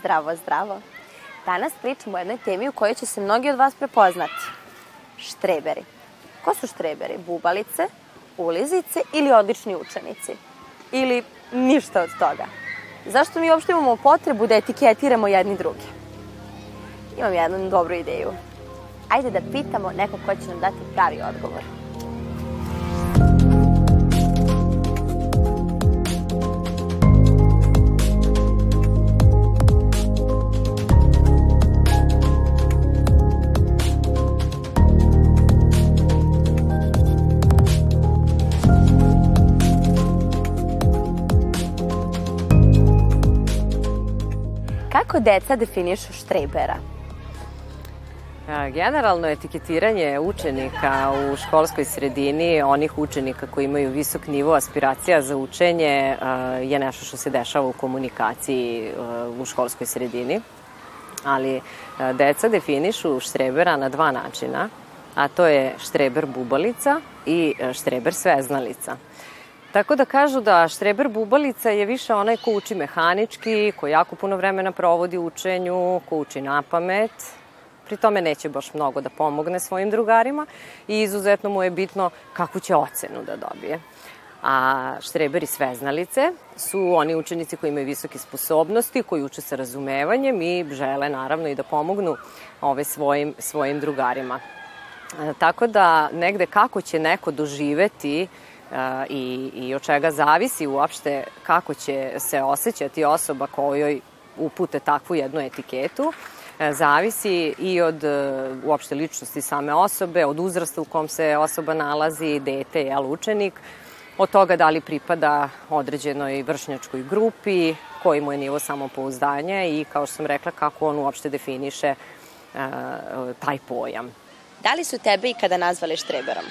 Zdravo, zdravo. Danas pričamo o jednoj temi u kojoj će se mnogi od vas prepoznati. Štreberi. Ko su štreberi? Bubalice, ulizice ili odlični učenici? Ili ništa od toga? Zašto mi uopšte imamo potrebu da etiketiramo jedni druge? Imam jednu dobru ideju. Ajde da pitamo nekog ko će nam dati pravi odgovor. Deca definišu štrebera? Generalno etiketiranje učenika u školskoj sredini, onih učenika koji imaju visok nivo aspiracija za učenje, je nešto što se dešava u komunikaciji u školskoj sredini. Ali deca definišu štrebera na dva načina, a to je štreber bubalica i štreber sveznalica. Tako da kažu da štreber bubalica je više onaj ko uči mehanički, ko jako puno vremena provodi u učenju, ko uči na pamet, pri tome neće baš mnogo da pomogne svojim drugarima i izuzetno mu je bitno kakvu će ocenu da dobije. A štreberi sveznalice su oni učenici koji imaju visoke sposobnosti, koji uče sa razumevanjem i žele naravno i da pomognu ove svojim, svojim drugarima. E, Tako da negde kako će neko doživeti e, i, i od čega zavisi uopšte kako će se osjećati osoba kojoj upute takvu jednu etiketu, zavisi i od e, uopšte ličnosti same osobe, od uzrasta u kom se osoba nalazi, dete, jel, učenik, od toga da li pripada određenoj vršnjačkoj grupi, koji mu je nivo samopouzdanja i, kao što sam rekla, kako on uopšte definiše e, taj pojam. Da li su tebe ikada nazvali štreberom?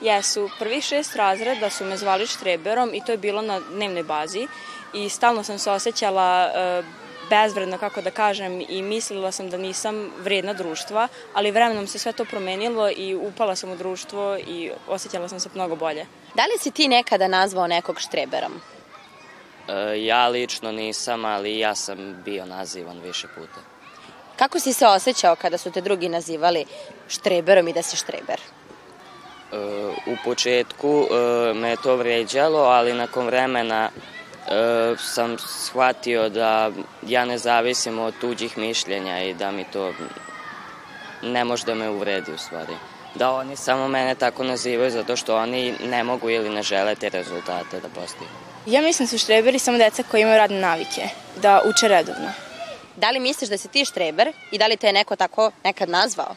Jesu, prvih šest razreda su me zvali štreberom i to je bilo na dnevnoj bazi i stalno sam se osjećala e, bezvredno, kako da kažem, i mislila sam da nisam vredna društva, ali vremenom se sve to promenilo i upala sam u društvo i osjećala sam se mnogo bolje. Da li si ti nekada nazvao nekog štreberom? E, Ja lično nisam, ali ja sam bio nazivan više puta. Kako si se osjećao kada su te drugi nazivali štreberom i da si štreber? E, U početku e, me je to vređalo, ali nakon vremena e, sam shvatio da ja ne zavisim od tuđih mišljenja i da mi to ne može da me uvredi u stvari. Da oni samo mene tako nazivaju zato što oni ne mogu ili ne žele te rezultate da postignu. Ja mislim da su štreberi samo deca koji imaju radne navike, da uče redovno. Da li misliš da si ti štreber i da li te je neko tako nekad nazvao?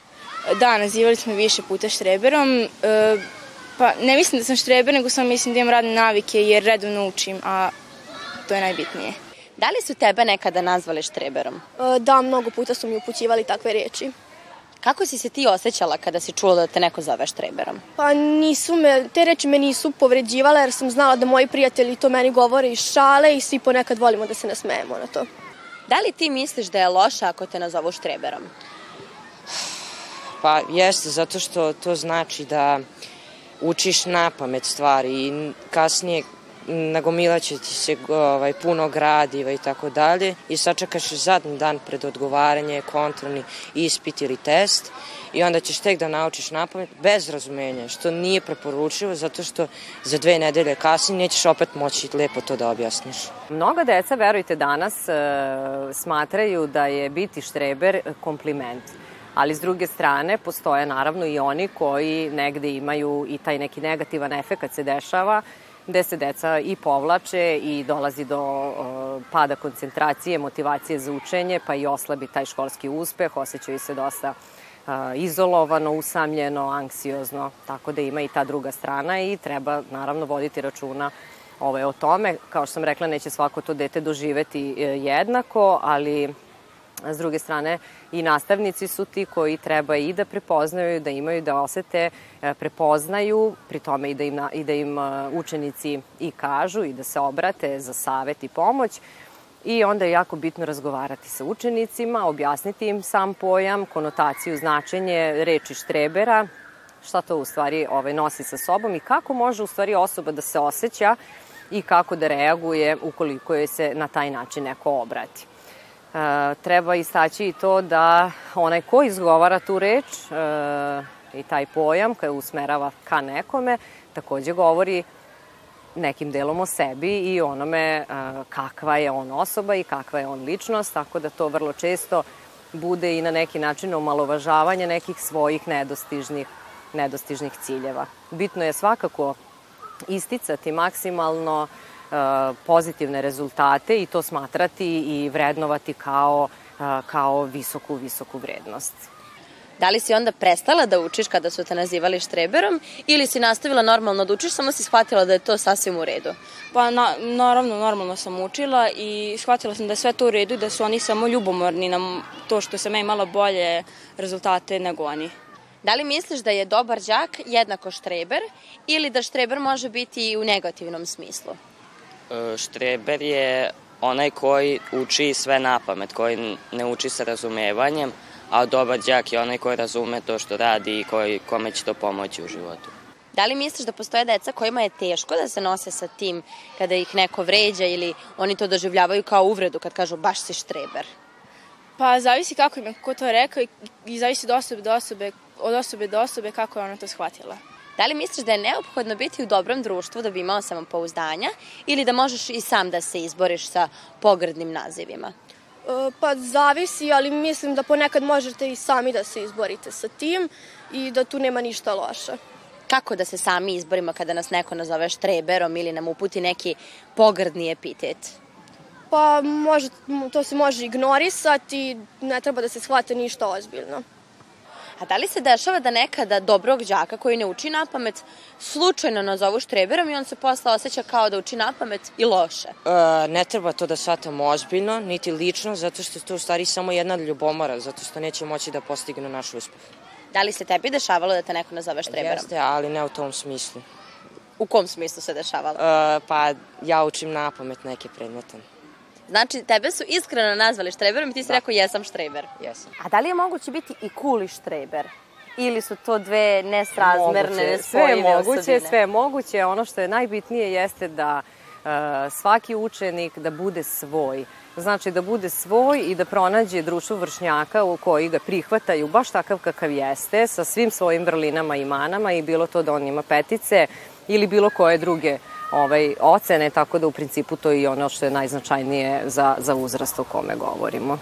Da, nazivali smo više puta štreberom. E, pa ne mislim da sam štreber, nego samo mislim da imam radne navike jer redovno učim, a to je najbitnije. Da li su tebe nekada nazvali štreberom? E, Da, mnogo puta su mi upućivali takve reči. Kako si se ti osjećala kada si čula da te neko zove štreberom? Pa nisu me, te reči me nisu povređivale jer sam znala da moji prijatelji to meni govore iz šale i svi ponekad volimo da se nasmejemo na to. Da li ti misliš da je loše ako te nazovu štreberom? Pa jeste, zato što to znači da učiš na pamet stvari i kasnije nagomilaće ti se ovaj, puno gradiva i tako dalje i sačekaš zadnji dan pred odgovaranje, kontrolni ispit ili test i onda ćeš tek da naučiš na pamet bez razumenja, što nije preporučivo zato što za dve nedelje kasnije nećeš opet moći lepo to da objasniš. Mnoga deca, verujte, danas e, smatraju da je biti štreber kompliment. Ali s druge strane, postoje naravno i oni koji negde imaju i taj neki negativan efekt se dešava, gde se deca i povlače i dolazi do e, pada koncentracije, motivacije za učenje, pa i oslabi taj školski uspeh, osjećaju se dosta e, izolovano, usamljeno, anksiozno, tako da ima i ta druga strana i treba naravno voditi računa ovaj, o tome. Kao što sam rekla, neće svako to dete doživeti e, jednako, ali s druge strane i nastavnici su ti koji treba i da prepoznaju, da imaju, da osete, e, prepoznaju, pri tome i da im, i da im e, učenici i kažu i da se obrate za savet i pomoć. I onda je jako bitno razgovarati sa učenicima, objasniti im sam pojam, konotaciju, značenje reči štrebera, šta to u stvari ovaj, nosi sa sobom i kako može u stvari osoba da se osjeća i kako da reaguje ukoliko je se na taj način neko obrati. E, treba istaći i to da onaj ko izgovara tu reč e, i taj pojam kada usmerava ka nekome, takođe govori nekim delom o sebi i onome e, kakva je on osoba i kakva je on ličnost, tako da to vrlo često bude i na neki način omalovažavanje nekih svojih nedostižnih, nedostižnih ciljeva. Bitno je svakako isticati maksimalno e, pozitivne rezultate i to smatrati i vrednovati kao, e, kao visoku, visoku vrednost. Da li si onda prestala da učiš kada su te nazivali štreberom ili si nastavila normalno da učiš, samo si shvatila da je to sasvim u redu? Pa na, naravno, normalno sam učila i shvatila sam da je sve to u redu i da su oni samo ljubomorni na to što sam ja imala bolje rezultate nego oni. Da li misliš da je dobar đak jednako štreber ili da štreber može biti i u negativnom smislu? Štreber je onaj koji uči sve na pamet, koji ne uči sa razumevanjem, a dobar đak je onaj koji razume to što radi i koji, kome će to pomoći u životu. Da li misliš da postoje deca kojima je teško da se nose sa tim kada ih neko vređa ili oni to doživljavaju kao uvredu kad kažu baš si štreber? Pa zavisi kako im je ko to rekao i, i zavisi od osobe do osobe, od osobe do osobe kako je ona to shvatila. Da li misliš da je neophodno biti u dobrom društvu da bi imao samopouzdanja ili da možeš i sam da se izboriš sa pogrdnim nazivima? E, pa zavisi, ali mislim da ponekad možete i sami da se izborite sa tim i da tu nema ništa loše. Kako da se sami izborimo kada nas neko nazove štreberom ili nam uputi neki pogrdni epitet? Pa može, to se može ignorisati, ne treba da se shvate ništa ozbiljno. A da li se dešava da nekada dobrog đaka koji ne uči na pamet slučajno nazovu štreberom i on se posle osjeća kao da uči na pamet i loše? E, ne treba to da shvatamo ozbiljno, niti lično, zato što je to u stvari samo jedna ljubomora, zato što neće moći da postignu naš uspeh. Da li se tebi dešavalo da te neko nazove štreberom? Jeste, ali ne u tom smislu. U kom smislu se dešavalo? E, pa ja učim na pamet neke predmete. Znači, tebe su iskreno nazvali štreberom i ti si da. rekao jesam štreber. Jesam. A da li je moguće biti i cool i štreber? Ili su to dve nesrazmerne, moguće, sve je moguće, osobine? Sve je moguće. Ono što je najbitnije jeste da uh, svaki učenik da bude svoj. Znači da bude svoj i da pronađe društvo vršnjaka u koji ga prihvataju baš takav kakav jeste, sa svim svojim vrlinama i manama i bilo to da on ima petice ili bilo koje druge ovaj, ocene, tako da u principu to je i ono što je najznačajnije za, za uzrast o kome govorimo.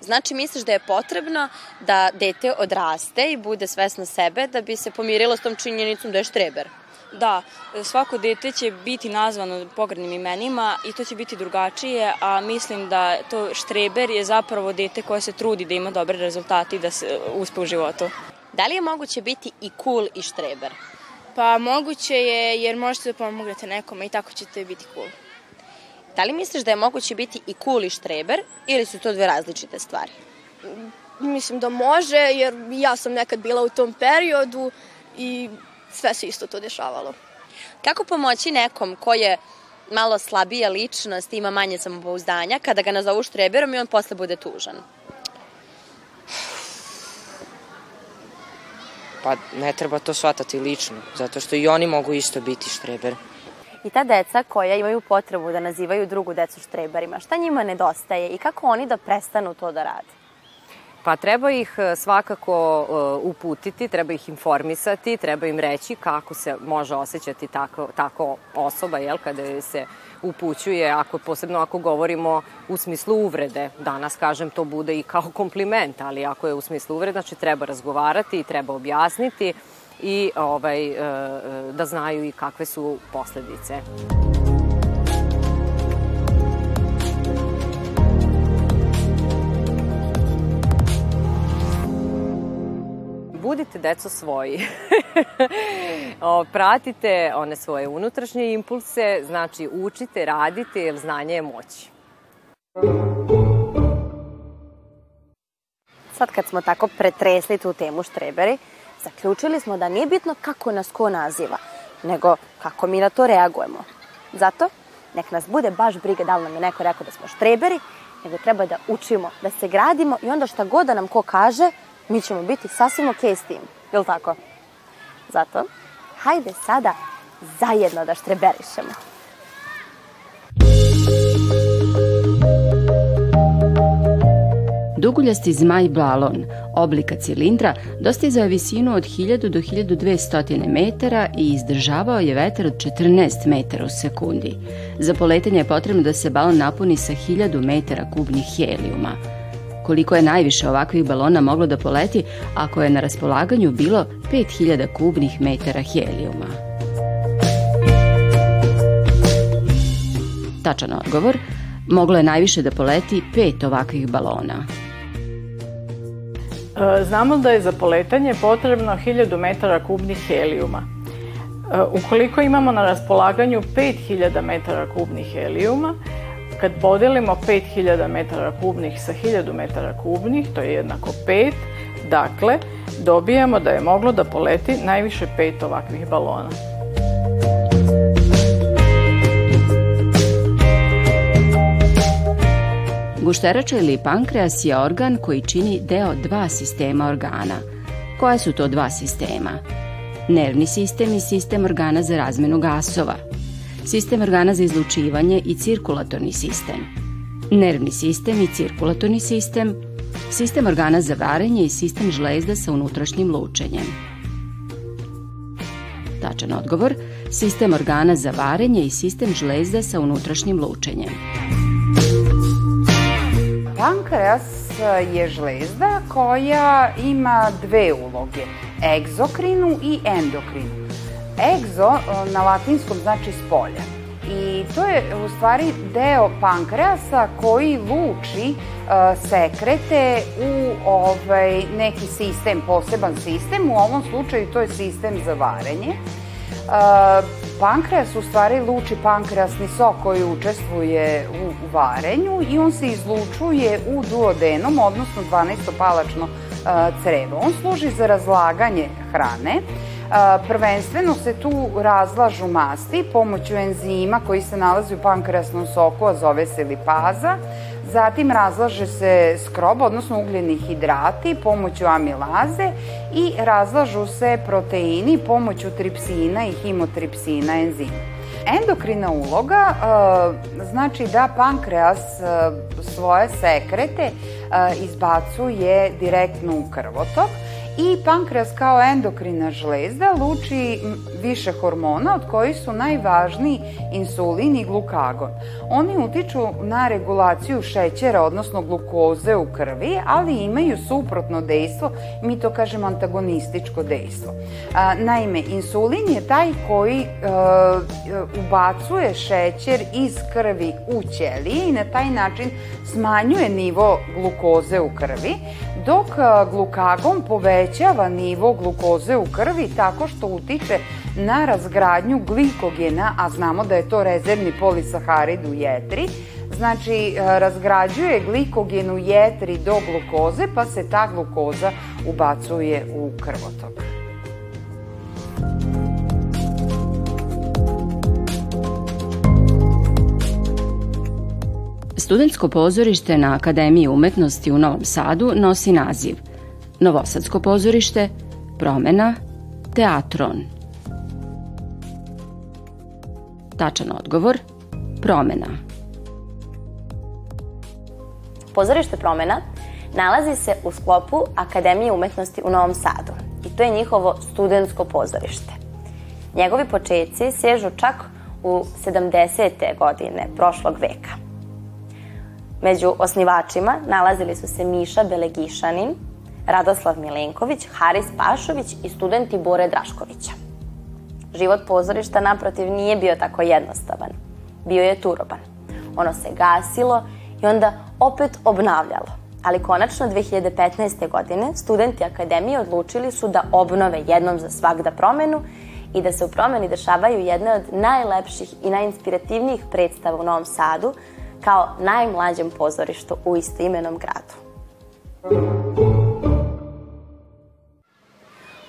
Znači, misliš da je potrebno da dete odraste i bude svesno sebe da bi se pomirilo s tom činjenicom da je štreber? Da, svako dete će biti nazvano pogrednim imenima i to će biti drugačije, a mislim da to štreber je zapravo dete koje se trudi da ima dobre rezultate i da se uspe u životu. Da li je moguće biti i cool i štreber? Pa moguće je jer možete da pomognete nekome i tako ćete biti cool. Da li misliš da je moguće biti i cool i štreber ili su to dve različite stvari? Mislim da može jer ja sam nekad bila u tom periodu i sve se isto to dešavalo. Kako pomoći nekom ko je malo slabija ličnost, ima manje samopouzdanja, kada ga nazovu štreberom i on posle bude tužan? Pa ne treba to shvatati lično, zato što i oni mogu isto biti štreber. I ta deca koja imaju potrebu da nazivaju drugu decu štreberima, šta njima nedostaje i kako oni da prestanu to da rade? Pa treba ih e, svakako uh, uputiti, treba ih informisati, treba im reći kako se može osjećati tako, tako osoba, jel, kada se upućuje, ako, posebno ako govorimo u smislu uvrede. Danas, kažem, to bude i kao kompliment, ali ako je u smislu uvrede, znači treba razgovarati i treba objasniti i ovaj, uh, da znaju i kakve su posledice. Budite deco svoji. o, pratite one svoje unutrašnje impulse, znači učite, radite, jer znanje je moć. Sad kad smo tako pretresli tu temu štreberi, zaključili smo da nije bitno kako nas ko naziva, nego kako mi na to reagujemo. Zato, nek nas bude baš briga da li nam je neko rekao da smo štreberi, nego treba da učimo, da se gradimo i onda šta god da nam ko kaže, mi ćemo biti sasvim ok s tim. Je li tako? Zato, hajde sada zajedno da štreberišemo. Duguljasti zmaj balon, oblika cilindra, dostizao je visinu od 1000 do 1200 metara i izdržavao je vetar od 14 metara u sekundi. Za poletanje je potrebno da se balon napuni sa 1000 metara kubnih helijuma. Koliko je najviše ovakvih balona moglo da poleti ako je na raspolaganju bilo 5000 kubnih metara helijuma? Tačan odgovor, moglo je najviše da poleti pet ovakvih balona. E, znamo da je za poletanje potrebno 1000 metara kubnih helijuma. E, ukoliko imamo na raspolaganju 5000 metara kubnih helijuma, kad podelimo 5000 metara kubnih sa 1000 metara kubnih, to je jednako 5, dakle, dobijamo da je moglo da poleti najviše 5 ovakvih balona. Gušterača ili pankreas je organ koji čini deo dva sistema organa. Koje su to dva sistema? Nervni sistem i sistem organa za razmenu gasova. Sistem organa za izlučivanje i cirkulatorni sistem. Nervni sistem i cirkulatorni sistem. Sistem organa za varenje i sistem žlezda sa unutrašnjim lučenjem. Tačan odgovor, sistem organa za varenje i sistem žlezda sa unutrašnjim lučenjem. Pankreas je žlezda koja ima dve uloge, egzokrinu i endokrinu. Egzo na latinskom znači spolja. I to je u stvari deo pankreasa koji luči uh, sekrete u ovaj, neki sistem, poseban sistem. U ovom slučaju to je sistem za varenje. Uh, pankreas u stvari luči pankreasni sok koji učestvuje u varenju i on se izlučuje u duodenom, odnosno 12-palačno crevo. On služi za razlaganje hrane. Prvenstveno se tu razlažu masti pomoću enzima koji se nalazi u pankreasnom soku, a zove se lipaza. Zatim razlaže se skrob, odnosno ugljeni hidrati pomoću amilaze i razlažu se proteini pomoću tripsina i himotripsina enzima. Endokrina uloga e, znači da pankreas e, svoje sekrete e, izbacuje direktno u krvotok i pankreas kao endokrina žlezda luči više hormona od kojih su najvažniji insulin i glukagon. Oni utiču na regulaciju šećera, odnosno glukoze u krvi, ali imaju suprotno dejstvo, mi to kažemo antagonističko dejstvo. Naime, insulin je taj koji e, ubacuje šećer iz krvi u ćelije i na taj način smanjuje nivo glukoze u krvi, dok glukagon povećava nivo glukoze u krvi tako što utiče na razgradnju glikogena, a znamo da je to rezervni polisaharid u jetri, znači razgrađuje glikogen u jetri do glukoze, pa se ta glukoza ubacuje u krvotok. Studentsko pozorište na Akademiji umetnosti u Novom Sadu nosi naziv Novosadsko pozorište, Promena, Teatron. Tačan odgovor, promena. Pozorište Promena nalazi se u sklopu Akademije umetnosti u Novom Sadu i to je njihovo studentsko pozorište. Njegovi početci sežu čak u 70. godine prošlog veka. Među osnivačima nalazili su se Miša Belegišanin, Radoslav Milenković, Haris Pašović i studenti Bore Draškovića. Život pozorišta, naprotiv, nije bio tako jednostavan. Bio je turoban. Ono se gasilo i onda opet obnavljalo. Ali konačno 2015. godine studenti akademije odlučili su da obnove jednom za svakda promenu i da se u promeni dešavaju jedne od najlepših i najinspirativnijih predstava u Novom Sadu kao najmlađem pozorištu u istoimenom gradu.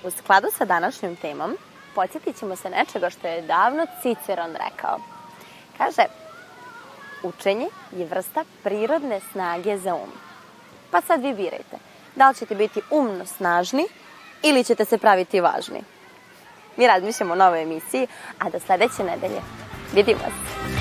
U skladu sa današnjom temom, podsjetit ćemo se nečega što je davno Ciceron rekao. Kaže, učenje je vrsta prirodne snage za um. Pa sad vi birajte, da li ćete biti umno snažni ili ćete se praviti važni. Mi razmišljamo o novoj emisiji, a do sledeće nedelje. Vidimo se!